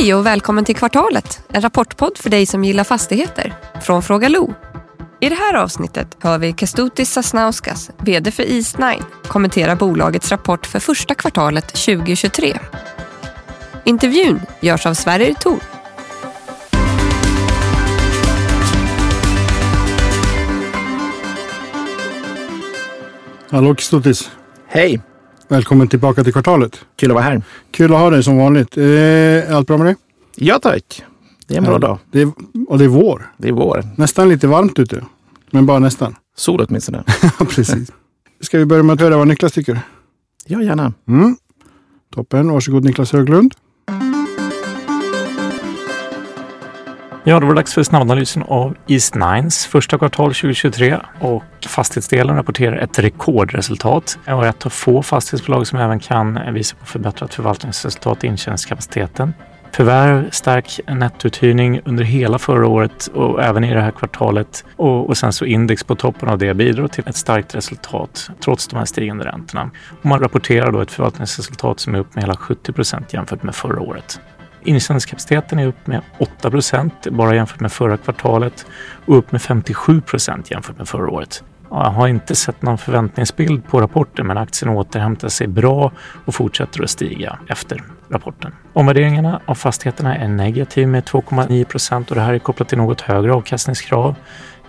Hej och välkommen till Kvartalet, en rapportpodd för dig som gillar fastigheter. Från Fråga Lo. I det här avsnittet hör vi Kestutis Sasnauskas, VD för East9, kommentera bolagets rapport för första kvartalet 2023. Intervjun görs av Sverrir Thor. Hallå Kestutis! Hej! Välkommen tillbaka till kvartalet. Kul att vara här. Kul att ha dig som vanligt. Eh, är allt bra med dig? Ja tack. Det är en bra dag. Det är, och det är vår. Det är vår. Nästan lite varmt ute. Men bara nästan. Sol åtminstone. Precis. Ska vi börja med att höra vad Niklas tycker? Ja, gärna. Mm. Toppen. Varsågod Niklas Höglund. Ja, det var dags för snabbanalysen av East Nines första kvartal 2023 och fastighetsdelen rapporterar ett rekordresultat och är ett av få fastighetsbolag som även kan visa på förbättrat förvaltningsresultat i intjäningskapaciteten. Förvärv, stark nettouthyrning under hela förra året och även i det här kvartalet och, och sen så index på toppen av det bidrar till ett starkt resultat trots de här stigande räntorna. Och man rapporterar då ett förvaltningsresultat som är upp med hela 70 procent jämfört med förra året. Intjäningskapaciteten är upp med 8 procent bara jämfört med förra kvartalet och upp med 57 procent jämfört med förra året. Jag har inte sett någon förväntningsbild på rapporten men aktien återhämtar sig bra och fortsätter att stiga efter rapporten. Omvärderingarna av fastigheterna är negativ med 2,9 procent och det här är kopplat till något högre avkastningskrav.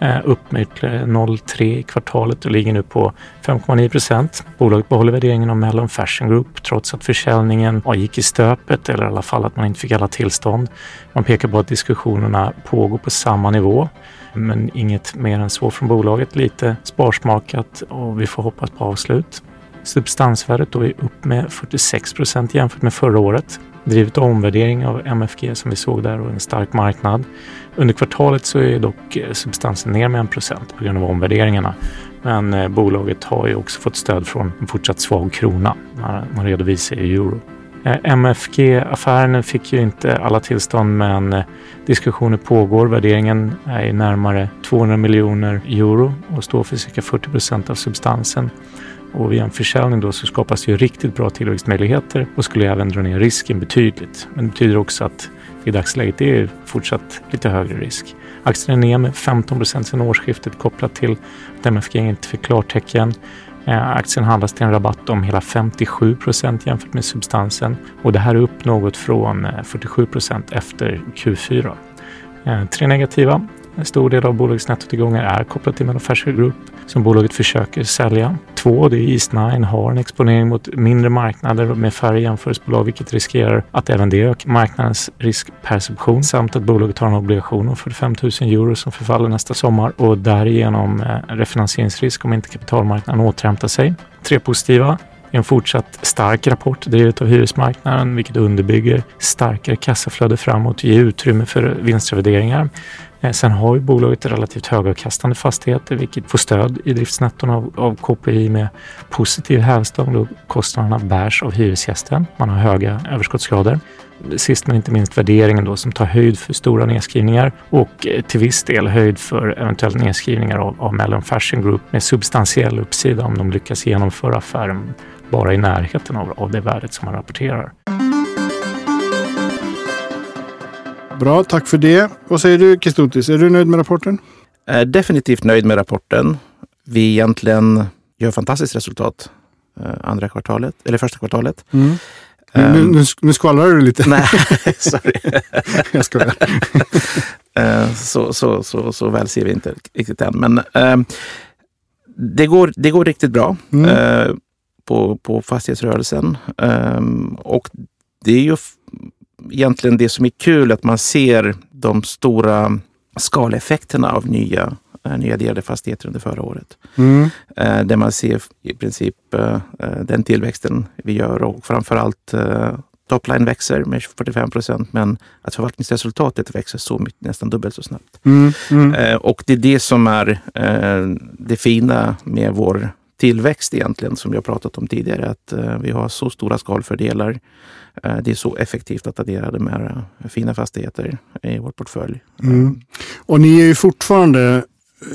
Eh, upp med ytterligare 0,3 i kvartalet och ligger nu på 5,9 procent. Bolaget behåller värderingen av Mellon Fashion Group trots att försäljningen gick i stöpet eller i alla fall att man inte fick alla tillstånd. Man pekar på att diskussionerna pågår på samma nivå men inget mer än så från bolaget. Lite sparsmakat och vi får hoppas på avslut. Substansvärdet då är upp med 46 procent jämfört med förra året drivit omvärdering av MFG som vi såg där och en stark marknad. Under kvartalet så är dock eh, substansen ner med 1 procent på grund av omvärderingarna. Men eh, bolaget har ju också fått stöd från en fortsatt svag krona när man redovisar i euro. Eh, MFG-affären fick ju inte alla tillstånd men diskussioner pågår. Värderingen är närmare 200 miljoner euro och står för cirka 40 procent av substansen. Och vid en försäljning då så skapas ju riktigt bra tillväxtmöjligheter och skulle även dra ner risken betydligt. Men det betyder också att i dagsläget är det fortsatt lite högre risk. Aktien är ner med 15 procent sedan årsskiftet kopplat till att MFG inte fick klartecken. Eh, aktien handlas till en rabatt om hela 57 procent jämfört med substansen och det här är upp något från eh, 47 procent efter Q4. Eh, tre negativa. En stor del av bolagets nettotillgångar är kopplat till Manufacturer Group som bolaget försöker sälja. Två, det är East9 har en exponering mot mindre marknader med färre jämförelsebolag vilket riskerar att även det ökar marknadens riskperception samt att bolaget har en obligation om 45 000 euro som förfaller nästa sommar och därigenom eh, refinansieringsrisk om inte kapitalmarknaden återhämtar sig. Tre positiva en fortsatt stark rapport drivet av hyresmarknaden vilket underbygger starkare kassaflöde framåt och ger utrymme för vinstrevideringar. Eh, sen har ju bolaget relativt högavkastande fastigheter vilket får stöd i driftsnetton av, av KPI med positiv hävstång då kostnaderna bärs av hyresgästen. Man har höga överskottsgrader. Sist men inte minst värderingen då som tar höjd för stora nedskrivningar och eh, till viss del höjd för eventuella nedskrivningar av, av Mellon Fashion Group med substantiell uppsida om de lyckas genomföra affären bara i närheten av, av det värdet som man rapporterar. Bra, tack för det. Vad säger du Kestutis, är du nöjd med rapporten? Är definitivt nöjd med rapporten. Vi egentligen gör fantastiskt resultat eh, andra kvartalet, eller första kvartalet. Mm. Um, nu, nu, nu skvallrar du lite. Nej, sorry. jag skojar. uh, så, så, så, så väl ser vi inte riktigt än. Men uh, det, går, det går riktigt bra mm. uh, på, på fastighetsrörelsen. Um, och det är ju egentligen det som är kul, att man ser de stora skaleffekterna av nya eh, nya delade fastigheter under förra året. Mm. Eh, där man ser i princip eh, den tillväxten vi gör och framförallt topline växer med 45 procent men att förvaltningsresultatet växer så mycket, nästan dubbelt så snabbt. Mm. Mm. Och det är det som är det fina med vår tillväxt egentligen, som jag pratat om tidigare, att vi har så stora skalfördelar Eh, det är så effektivt att addera de här eh, fina fastigheter i vår portfölj. Mm. Och ni är ju fortfarande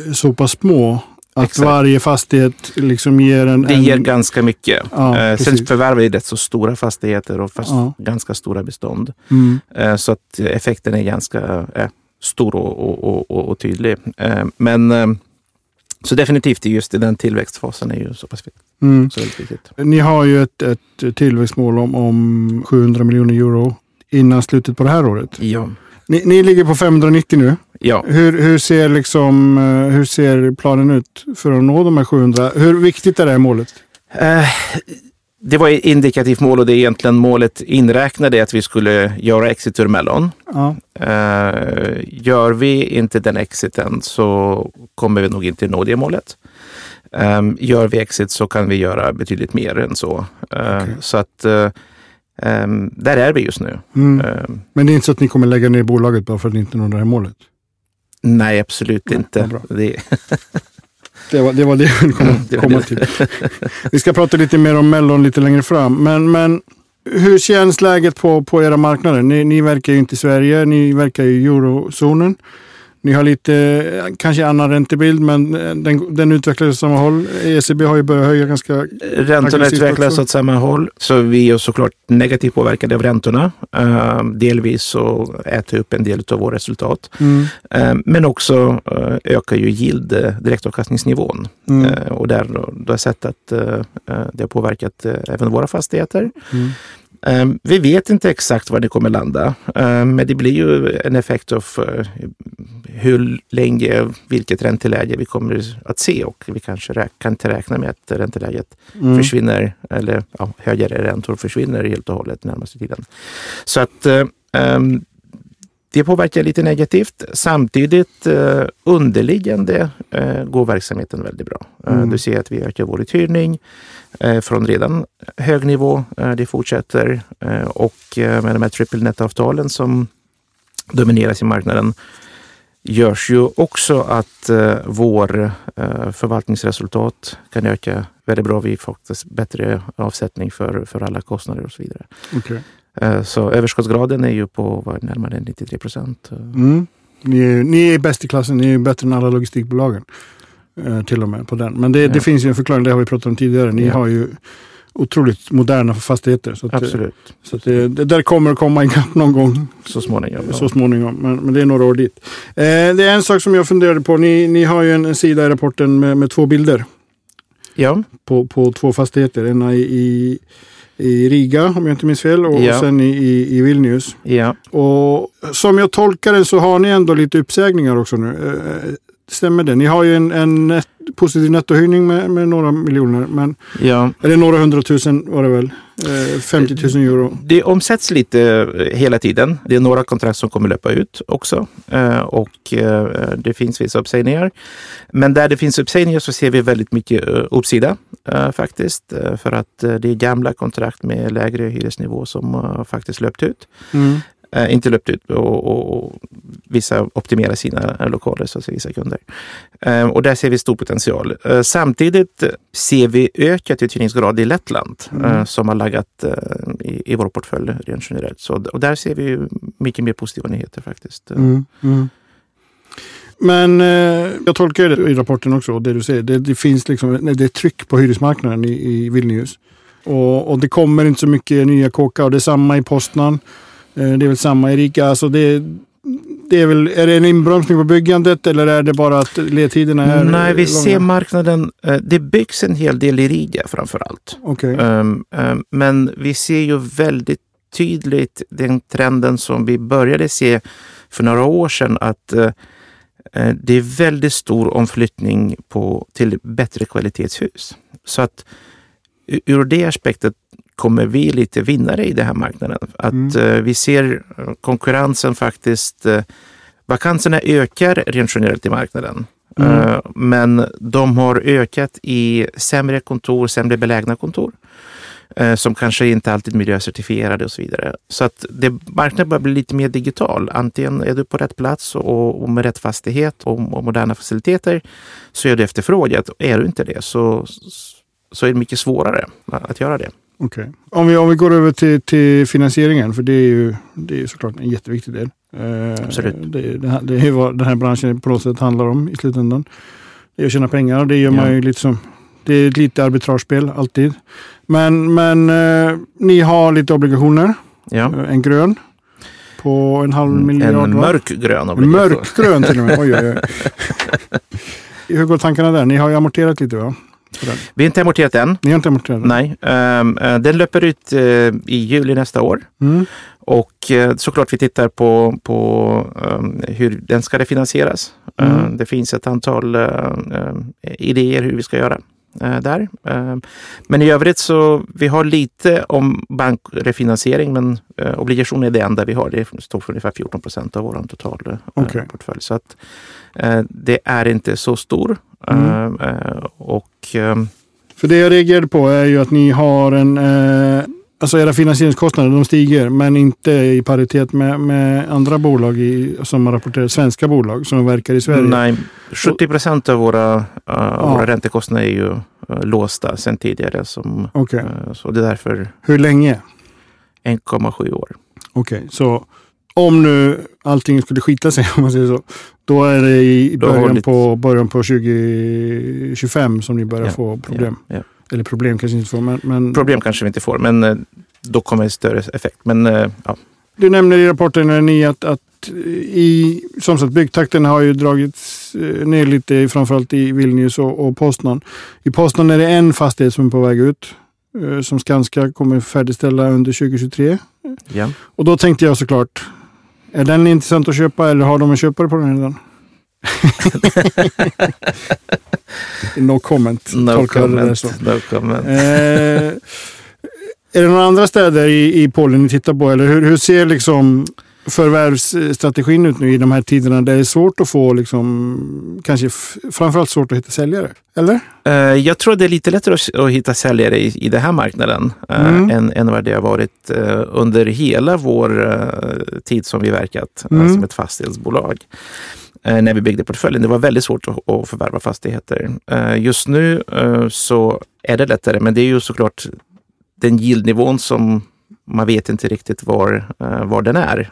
eh, så pass små Att Exakt. varje fastighet liksom ger en... Det en, ger ganska mycket. Ja, eh, sen förvärvar vi rätt så stora fastigheter och fast Ja. ganska stora bestånd. Mm, Eh, så att effekten är ganska eh, stor och, och, och, och, tydlig. Eh, men eh, så definitivt just i den tillväxtfasen är ju så pass viktigt. mm. Så viktigt. Ni har ju ett, ett tillväxtmål om, om 700 miljoner euro innan slutet på det här året. Ja. Ni, ni ligger på 590 nu. ja. Hur, hur, ser liksom, eh, hur ser planen ut för att nå de här 700? Hur viktigt är det här målet? Eh, det var ett indikativt mål och det är egentligen målet inräknade att vi skulle göra exit ur Mellon. Ja. Eh, gör vi inte den exiten så kommer vi nog inte nå det målet. Um, gör vi exit så kan vi göra betydligt mer än så. Eh, Okej. Så att eh, ehm, där är vi just nu. Mm. Ehm, Men det är inte så att ni kommer lägga ner bolaget bara för att ni inte når det här målet? nej, absolut inte. Det, Det var det, var det jag ville komma, komma till. Vi ska prata lite mer om Mellon lite längre fram. Men, men hur känns läget på, på era marknader? Ni, ni verkar ju inte i Sverige, ni verkar i eurozonen. Ni har lite, eh, kanske annan räntebild, men eh, den, den utvecklas åt samma håll. ECB har ju börjat höja ganska... Räntorna utvecklas också. åt samma håll, så vi är såklart negativt påverkade av räntorna. Uh, delvis så äter upp en del av vårt resultat. Mm, Eh, men också eh, ökar ju yield, eh, direktavkastningsnivån. mm, Eh, och där har jag sett att eh, eh, det har påverkat eh, även våra fastigheter. mm, Eh, vi vet inte exakt var det kommer landa, eh, men det blir ju en effekt av eh, hur länge, vilket ränteläge vi kommer att se och vi kanske kan inte räkna med att ränteläget mm. försvinner, eller ja, högre räntor försvinner helt och hållet närmaste tiden. Så att eh, ehm, det påverkar lite negativt. Samtidigt eh, underliggande eh, går verksamheten väldigt bra. Eh, Mm. Du ser att vi ökar vår uthyrning eh, från redan hög nivå. Eh, det fortsätter och med de här triple net-avtalen som domineras i marknaden görs ju också att eh, vår eh, förvaltningsresultat kan öka väldigt bra. Vi får faktiskt bättre avsättning för, för alla kostnader och så vidare. Okej. Eh, så överskottsgraden är ju på vad, närmare 93 procent. Eh, Mm. Ni, är, ni är bäst i klassen, ni är bättre än alla logistikbolagen. Eh, till och med på den. Men det, Ja. det finns ju en förklaring, det har vi pratat om tidigare. Ni Ja. har ju otroligt moderna fastigheter. Så att, Absolut, Så det, det där kommer att komma ikapp någon gång så småningom. ja. så småningom. Men, men det är några år dit. Eh, det är en sak som jag funderade på. Ni, ni har ju en, en sida i rapporten med, med två bilder Ja, på, på två fastigheter. En i, i, i Riga om jag inte minns fel och, Ja. sen i, i, Vilnius. ja, Och som jag tolkar det så har ni ändå lite uppsägningar också nu. Eh, stämmer det? Ni har ju en, en net, positiv nettohöjning med, med några miljoner. Men, ja. eller några hundratusen var det väl? Eh, 50 000 euro. Det omsätts lite eh, hela tiden. Det är några kontrakt som kommer löpa ut också Eh, och eh, det finns vissa uppsägningar. Men där det finns uppsägningar så ser vi väldigt mycket eh, uppsida eh, faktiskt. Eh, För att eh, det är gamla kontrakt med lägre hyresnivå som faktiskt löpt ut. Mm. Eh, inte löpt ut och, och, och vissa optimerar sina eh, lokaler, så att vissa kunder. Eh, och där ser vi stor potential. Eh, samtidigt ser vi ökat uthyrningsgrad i Lettland Mm. eh, som har laggat eh, i, i vår portfölj rent generellt. Så, och där ser vi mycket mer positiva nyheter faktiskt. Mm, mm. Men eh, jag tolkar det i rapporten också, det du säger. Det, det finns liksom det är tryck på hyresmarknaden i, i Vilnius. Och, och det kommer inte så mycket nya kåkar. Och det är samma i Postnan. Eh, det är väl samma i Riga. Alltså det, det är, väl, är det en inbromsning på byggandet eller är det bara att ledtiderna är Nej, vi långa? ser marknaden. Eh, det byggs en hel del i Riga framför allt. Okej. Um, um, men vi ser ju väldigt tydligt den trenden som vi började se för några år sedan att eh, det är väldigt stor omflyttning på, till bättre kvalitetshus. Så att ur det aspektet kommer vi lite vinnare i den här marknaden. Att Mm. eh, vi ser eh, konkurrensen faktiskt, eh, vakanserna ökar rent generellt i marknaden. Mm. Eh, Men de har ökat i sämre kontor, sämre belägna kontor. Eh, Som kanske inte alltid är miljöcertifierade och så vidare. Så att det, marknaden börjar bli lite mer digital. Antingen är du på rätt plats och, och med rätt fastighet och, och moderna faciliteter så är du efterfrågat. Är du inte det så, så är det mycket svårare att göra det. Okej. Om, vi, om vi går över till, till finansieringen, för det är ju det är ju såklart en jätteviktig del. Eh, Absolut. Det, det, här- det är vad den här branschen på något sätt handlar om i slutändan. Det är att tjäna pengar och det gör man Ja. ju lite som... Det är ett lite arbitragespel alltid. Men, men eh, ni har lite obligationer. Ja. Eh, En grön på en halv miljard. En mörkgrön En obligation. mörkgrön till och med. Oj, oj, oj. Hur går tankarna där? Ni har ju amorterat lite va? Vi har inte amorterat än. Ni har inte amorterat? den? Nej, Ehm, eh, den löper ut eh, i juli nästa år. Mm. Och såklart vi tittar på, på ehm, hur den ska refinansieras. Mm. Eh, det finns ett antal idéer hur vi ska göra eh, där. Eh, men i övrigt så vi har lite om bankrefinansiering men eh, obligation är det enda vi har. Det står för ungefär 14 procent av vår totala eh, Okej. portfölj. Så att eh, det är inte så stor. Mm. Eh, eh, och För det jag reagerade på är ju att ni har en... Eh, alltså era finansieringskostnader de stiger men inte i paritet med, med andra bolag i, som har rapporterat, svenska bolag som verkar i Sverige. Nej, 70 procent av våra, uh, våra räntekostnader är ju uh, låsta sedan tidigare. Som, Okej. uh, så det är därför Hur länge? 1,7 år. Okej, så om nu allting skulle skita sig om man säger så. Då är det i början ni- på, början på 2025 som ni börjar Ja, få problem. Ja, ja. Eller problem kanske inte får men, men Problem kanske vi inte får, men uh, då kommer det större effekt. Men uh, ja, Du nämner i rapporten när ni att, att i, som sagt, byggtakten har ju dragits eh, ner lite, framförallt i Vilnius och, och Poznan. I Poznan är det en fastighet som är på väg ut, eh, som Skanska kommer färdigställa under 2023. ja. Och då tänkte jag såklart, är den intressant att köpa eller har de en köpare på den redan? No comment. No comment. No comment. Eh, är det några andra städer i, i Polen ni tittar på? Eller hur, hur ser liksom förvärvsstrategin ut nu i de här tiderna det är svårt att få, liksom, kanske framförallt svårt att hitta säljare? Eller? Eh, jag tror det är lite lättare att, hitta säljare i, i den här marknaden eh, Mm. än, än vad det har varit eh, under hela vår tid som vi verkat Mm. som ett fastighetsbolag. Eh, när vi byggde portföljen. Det var väldigt svårt att, att förvärva fastigheter. Eh, just nu eh, så är det lättare, men det är ju såklart den yieldnivån som man vet inte riktigt var, var den är.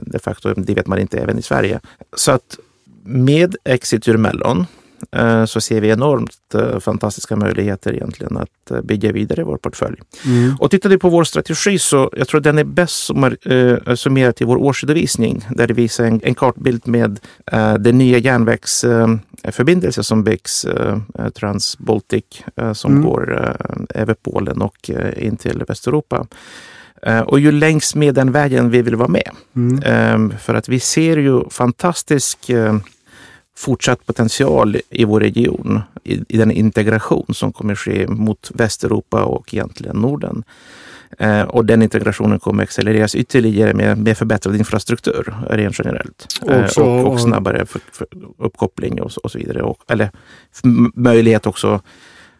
De facto, det vet man inte även i Sverige. Så att med exit ur Mellon så ser vi enormt eh, fantastiska möjligheter egentligen att eh, bygga vidare vår portfölj. Och tittar vi på vår strategi så jag tror den är bäst eh, summerad i vår årsredovisning där det visar en, en kartbild med eh, den nya järnvägsförbindelse som byggs, eh, Transbaltic, eh, som Mm. går eh, över Polen och eh, in till Västeuropa. Eh, och ju längs med den vägen vi vill vara med. Mm. Ehm, För att vi ser ju fantastisk eh, fortsatt potential i vår region i, i den integration som kommer ske mot Västeuropa och egentligen Norden. Eh, och den integrationen kommer accelereras ytterligare med, med förbättrad infrastruktur rent generellt. Eh, Också- och, och snabbare för, för uppkoppling och, så- och så vidare. Och, eller möjlighet också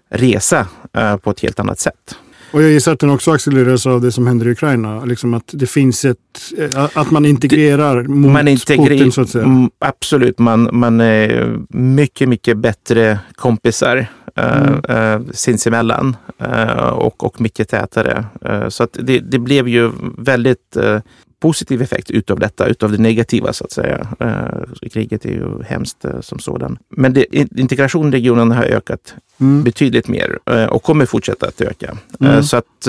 resa eh, på ett helt annat sätt. Och jag gissar att den också accelereras av det som händer i Ukraina. Liksom att det finns ett, eh, att man integrerar mot man integrerar, Putin så att säga. Absolut, man, man är mycket, mycket bättre kompisar Mm. eh, sinsemellan eh, och, och mycket tätare. Eh, så att det, det blev ju väldigt eh, positiv effekt utav detta, utav det negativa så att säga. Eh, kriget är ju hemskt eh, som sådan. Men det, in- integrationen i regionen har ökat Mm. betydligt mer eh, och kommer fortsätta att öka. Mm. Eh, Så att,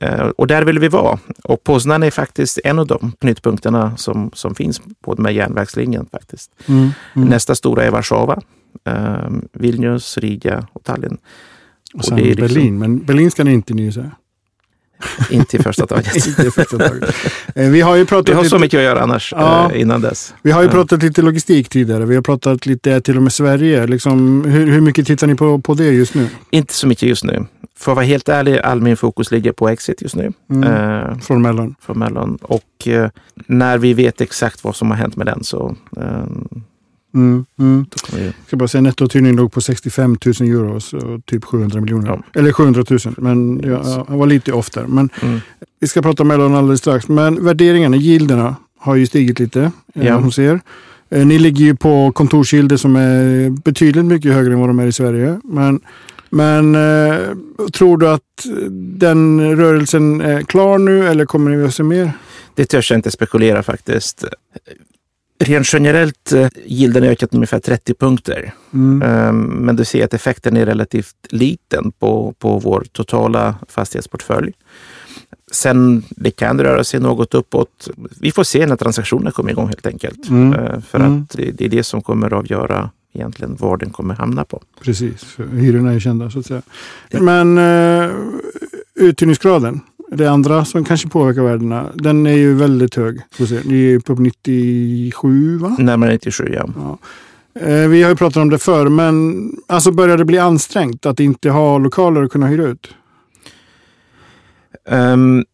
eh, och där vill vi vara. Och Poznan är faktiskt en av de knytpunkterna som, som finns på den här järnvägslinjen. faktiskt. Mm. Mm. Nästa stora är Warszawa, eh, Vilnius, Riga och Tallinn. Och sen är liksom- Berlin, men Berlin ska ni inte ni säga. Inte i första taget. Inte i första taget. Eh, Vi har ju pratat Vi har lite, så mycket att göra annars Ja. eh, innan dess. vi har ju Ja. pratat lite logistik tidigare. Vi har pratat lite till och med Sverige. Liksom, hur, hur mycket tittar ni på, på det just nu? Inte så mycket just nu. För att vara helt ärlig, all min fokus ligger på Exit just nu. Mm. Eh, Från Mellon. från Mellon. Och eh, när vi vet exakt vad som har hänt med den så eh, Mm. Mm. Jag ska bara säga nettouthyrningen låg på 65 000 euro, så typ 700 miljoner. Ja. Eller 700 000, men jag, jag var lite off där. Men Mm. vi ska prata om Mellon alldeles strax. Men värderingarna, yielderna, har ju stigit lite. eh, Ja. Hos er. Eh, Ni ligger ju på kontorsgilder som är betydligt mycket högre än vad de är i Sverige. Men, men eh, tror du att den rörelsen är klar nu eller kommer ni att se mer? Det törs jag inte spekulera faktiskt. Rent generellt eh, gilden har ökat ungefär 30 punkter. Mm. Ehm, Men du ser att effekten är relativt liten på, på vår totala fastighetsportfölj. Sen det kan röra sig något uppåt. Vi får se när transaktionerna kommer igång helt enkelt. Mm. Eh, För Mm. att det det är det som kommer avgöra egentligen var den kommer hamna på. Precis, hyrorna är kända så att säga. Men uh, uthyrningsgraden, det andra som kanske påverkar värdena, den är ju väldigt hög. Ni är på 97 va? Närmare 97 ja. Ja. Eh, vi har ju pratat om det förr, men alltså börjar det bli ansträngt att inte ha lokaler att kunna hyra ut? Ehm,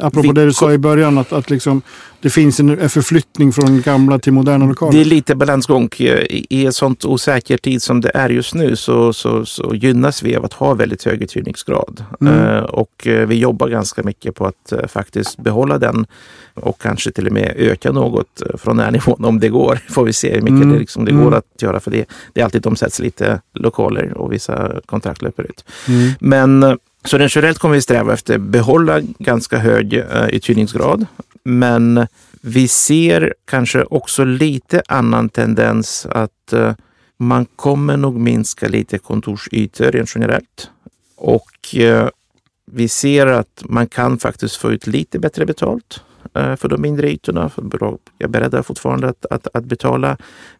Apropå Vi- det du sa i början, att, att liksom, det finns en, förflyttning från gamla till moderna lokaler. Det är lite balansgång. I en sånt osäker tid som det är just nu så, så, så gynnas vi av att ha väldigt hög uthyrningsgrad. Mm. Eh, och eh, vi jobbar ganska mycket på att eh, faktiskt behålla den och kanske till och med öka något från den här nivån om det går. Får vi se hur mycket Mm. det, liksom, det Mm. går att göra för det. Det är alltid de sätts lite lokaler och vissa kontrakt löper ut. Mm. Men så rent generellt kommer vi sträva efter att behålla ganska hög uh, uthyrningsgrad. Men vi ser kanske också lite annan tendens att eh, man kommer nog minska lite kontorsytor rent generellt. Och eh, vi ser att man kan faktiskt få ut lite bättre betalt eh, för de mindre ytorna. För bolag är beredda fortfarande att, att, att betala,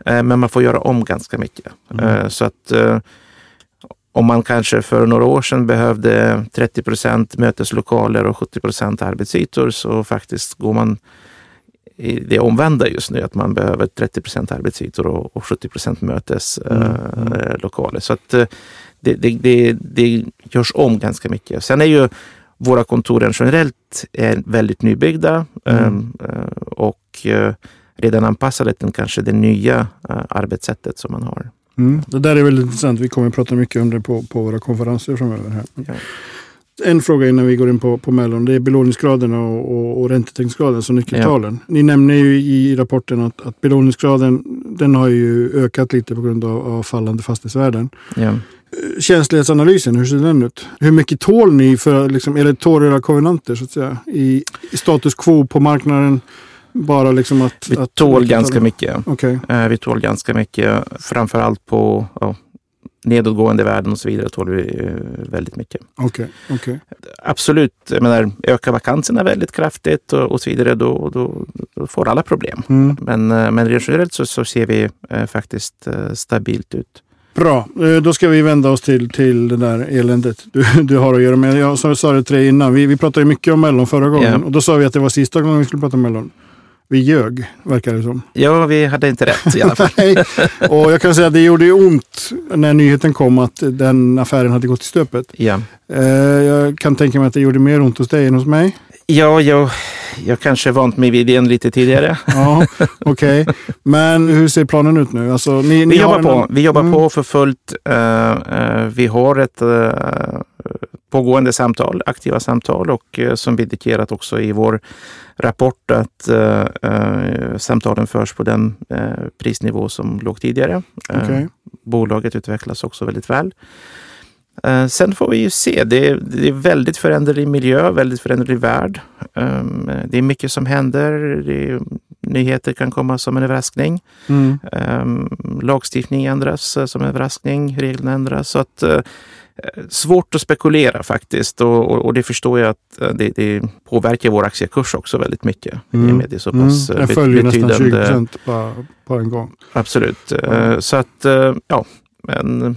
eh, men man får göra om ganska mycket. Mm. Eh, Så att eh, om man kanske för några år sedan behövde 30 procent möteslokaler och 70 procent arbetsytor så faktiskt går man i det omvända just nu, att man behöver 30 procent arbetsytor och, och 70 procent möteslokaler. Så att eh, det, det, det, det görs om ganska mycket. Sen är ju våra kontoren generellt är väldigt nybyggda Mm. eh, och eh, redan anpassade till kanske det nya eh, arbetssättet som man har. Mm. Det där är väldigt intressant. Vi kommer att prata mycket om det på, på våra konferenser framöver. Här. Ja. En fråga innan vi går in på, på Mellon. Det är belåningsgraden och, och, och räntetäckningsgraden, så nyckeltalen. Ni nämner ju i rapporten att, att belåningsgraden den har ju ökat lite på grund av, av fallande fastighetsvärden. Ja. Känslighetsanalysen, hur ser den ut? Hur mycket tål ni för, liksom, eller tål era kovenanter så att säga, i, i status quo på marknaden? Bara liksom att... Vi att, tål ganska mycket. Okej. Eh, Vi tål ganska mycket, framförallt på ja, nedåtgående värden och så vidare tål vi eh, väldigt mycket. Okej, okej. Absolut, jag menar, ökar vakanserna väldigt kraftigt och, och så vidare, då, då, då får alla problem. Mm. Men, eh, men generellt så, så ser vi eh, faktiskt eh, stabilt ut. Bra, då ska vi vända oss till, till det där eländet du, du har att göra med. Jag sa, sa det till dig innan, vi, vi pratade mycket om Mellon förra gången Ja. och då sa vi att det var sista gången vi skulle prata om Mellon. Vi ljög, verkar det som. Ja, vi hade inte rätt i alla fall. Nej. Och jag kan säga att det gjorde ont när nyheten kom att den affären hade gått i stöpet. Ja, Eh, jag kan tänka mig att det gjorde mer ont hos dig än hos mig. ja jag, jag kanske vant mig vid den lite tidigare. Ja, okej. Men hur ser planen ut nu? Alltså, ni, ni Vi jobbar, en- på, vi jobbar Mm. på för fullt. Eh, eh, vi har ett eh, pågående samtal, aktiva samtal och eh, som vi indikerat också i vår rapport att eh, eh, samtalen förs på den prisnivå som låg tidigare. Okej. Bolaget utvecklas också väldigt väl. Sen får vi ju se. Det är, det är väldigt föränderlig miljö, väldigt föränderlig värld. Um, Det är mycket som händer. Är, nyheter kan komma som en överraskning. Mm. Um, lagstiftning ändras som en överraskning, reglerna ändras. Så att, svårt att spekulera faktiskt och, och, och det förstår jag att eh, det, det påverkar vår aktiekurs också väldigt mycket. Mm. I och med det är så pass Mm. eh, Jag följer nästan 20 betydande. procent på, på en gång. Absolut. Eh, Så att, ja, men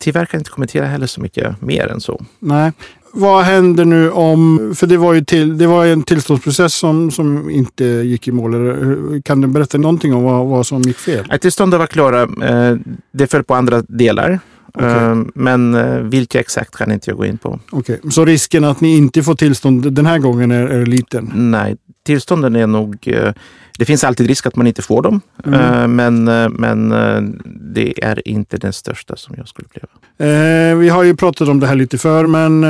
tyvärr kan jag inte kommentera heller så mycket mer än så. Nej. Vad händer nu om, för det var ju till, det var en tillståndsprocess som, som inte gick i mål. Kan du berätta någonting om vad, vad som gick fel? Tillstånden var klara, det föll på andra delar. Okej. Eh, Men eh, vilka exakt kan inte jag gå in på. Okej, Så risken att ni inte får tillstånd den här gången är, är liten? Nej, tillstånden är nog... eh, Det finns alltid risk att man inte får dem, Mm. men, men det är inte den största som jag skulle uppleva. Eh, vi har ju pratat om det här lite för men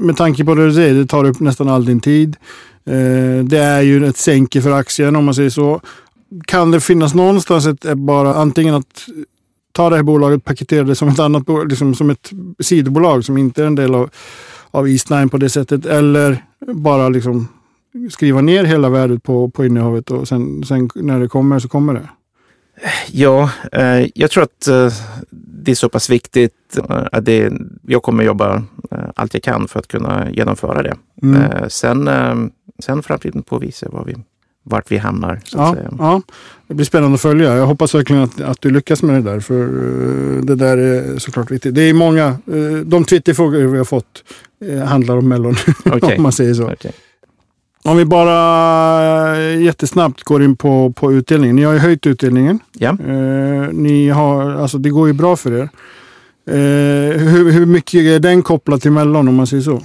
med tanke på det du säger, det tar upp nästan all din tid. Det är ju ett sänke för aktien om man säger så. Kan det finnas någonstans ett bara antingen att ta det här bolaget, paketera det som ett annat liksom som ett sidobolag som inte är en del av, av East Nine på det sättet. Eller bara liksom skriva ner hela värdet på, på innehavet och sen, sen när det kommer så kommer det? Ja, eh, jag tror att eh, det är så pass viktigt eh, att det, jag kommer jobba eh, allt jag kan för att kunna genomföra det. Mm. Eh, sen, eh, sen framtiden får visa vad vi, vart vi hamnar. Så att Ja, säga. ja, det blir spännande att följa. Jag hoppas verkligen att, att du lyckas med det där. För eh, det där är såklart viktigt. Det är många, eh, de Twitterfrågor vi har fått eh, handlar om Mellon. Okej. om man säger så. Okej. Om vi bara jättesnabbt går in på, på utdelningen. Ni har ju höjt utdelningen. Ja. Eh, ni har, alltså det går ju bra för er. Eh, hur, hur mycket är den kopplad till Mellon om man säger så?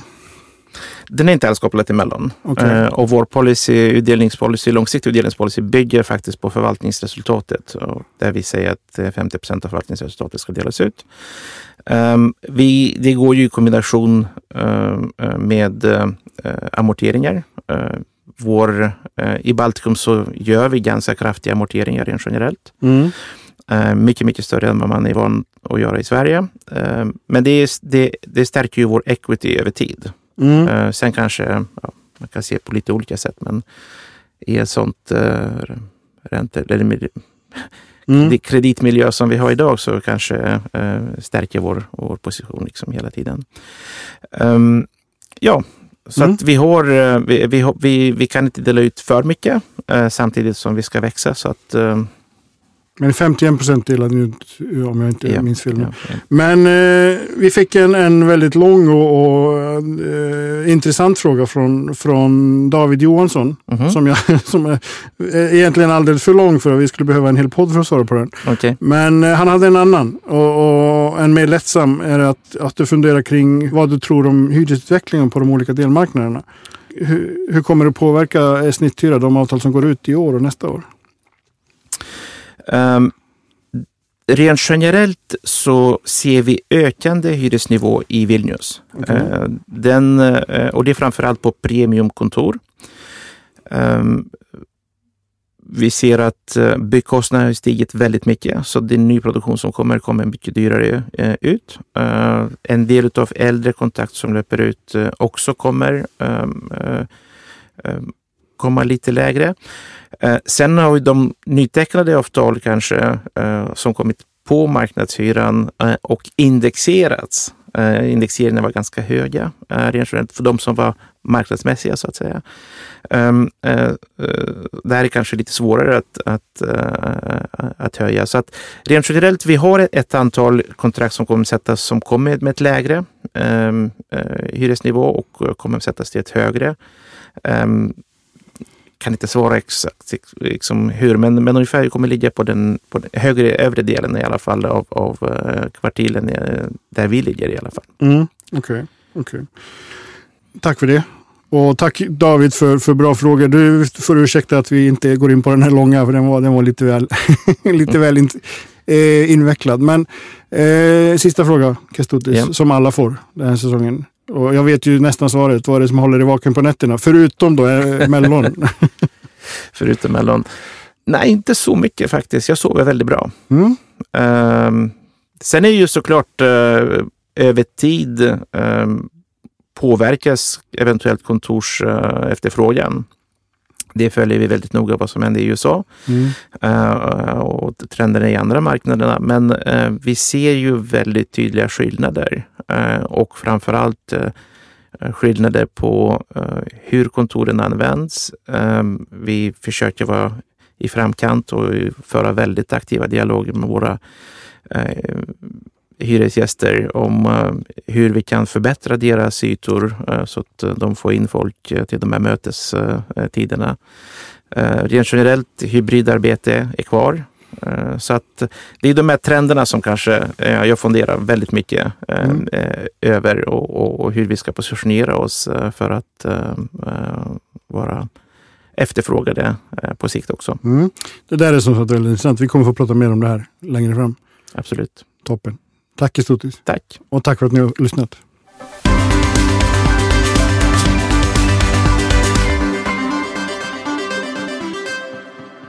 Den är inte alls kopplad till Mellon. Okej. Eh, och vår policy, utdelningspolicy, långsiktig utdelningspolicy bygger faktiskt på förvaltningsresultatet. Där vi säger att eh, 50 procent av förvaltningsresultatet ska delas ut. Ehm, vi, det går ju i kombination ehm, eh, med eh, amorteringar. Eh, vår, eh, I Baltikum så gör vi ganska kraftiga amorteringar rent generellt. Mm. Eh, mycket, mycket större än vad man är van att göra i Sverige. Eh, men det, är, det, det stärker ju vår equity över tid. Mm. Eh, sen kanske ja, man kan se på lite olika sätt, men i ett sånt eh, ränte, eller Mm. kreditmiljö som vi har idag så kanske eh, stärker vår, vår position liksom hela tiden. Ehm, ja, så Mm. att vi har, eh, vi, vi, vi, vi kan inte dela ut för mycket eh, samtidigt som vi ska växa. Så att, eh, Men 51 procent delade ut om jag inte ja, minns nu. ja, ja. Men eh, vi fick en, en väldigt lång och, och eh, intressant fråga från, från David Johansson. Mhm, Som, jag, som är är egentligen alldeles för lång för att vi skulle behöva en hel podd för att svara på den. okej. Men eh, han hade en annan och, och en mer lättsam är att, att du funderar kring vad du tror om hyresutvecklingen på de olika delmarknaderna. Hur, hur kommer det påverka eh, snitthyra, de avtal som går ut i år och nästa år? Um, rent generellt så ser vi ökande hyresnivå i Vilnius. Okej. Eh, den, eh, och det är framförallt på premiumkontor. Ehm, vi ser att uh, byggkostnaderna har stigit väldigt mycket, så den nyproduktion som kommer kommer mycket dyrare eh, ut. Eh, en del av äldre kontrakt som löper ut eh, också kommer ehm, eh, ehm, komma lite lägre. Eh, sen har vi de nytecknade avtal kanske eh, som kommit på marknadshyran eh, och indexerats. Eh, indexeringarna var ganska höga eh, rent generellt för de som var marknadsmässiga så att säga. Um, det här är kanske lite svårare att, att, eh, att höja. Så att rent generellt, vi har ett, ett antal kontrakt som kommer sättas som kommer med ett lägre um, hyresnivå och kommer sättas till ett högre. Ehm, kan inte svara exakt liksom hur, men, men ungefär kommer ligga på den, på den högre övre delen i alla fall av, av uh, kvartilen eh, där vi ligger i alla fall. Mm, Okej, okej. Tack för det. Och tack David för, för bra frågor. Du får ursäkta att vi inte går in på den här långa, för den var, den var lite väl, lite väl in, eh, invecklad. Men eh, sista fråga, Kestutis, Ja. som alla får den här säsongen. Och jag vet ju nästan svaret. Vad är det som håller dig vaken på nätterna? Förutom då eh, Mellon. Förutom mellan... Nej, inte så mycket faktiskt. Jag sover väldigt bra. Mm. Um, sen är ju såklart uh, över tid um, påverkas eventuellt kontors uh, efterfrågan. Det följer vi väldigt noga vad som händer i USA Mm. uh, och trenderna i andra marknaderna. Men uh, vi ser ju väldigt tydliga skillnader uh, Eh, och framförallt allt skillnader på hur kontoren används. Ehm, vi försöker vara i framkant och föra väldigt aktiva dialoger med våra hyresgäster om hur vi kan förbättra deras ytor så att de får in folk till de här mötestiderna. Rent generellt, hybridarbete är kvar. Eh, Så att det är de här trenderna som kanske eh, jag funderar väldigt mycket eh, Mm. över och, och, hur vi ska positionera oss för att vara efterfrågade på sikt också. Mm. Det där är som sagt väldigt intressant. Vi kommer få prata mer om det här längre fram. Absolut. Toppen. Tack Kestutis. Tack. Och tack för att ni har lyssnat.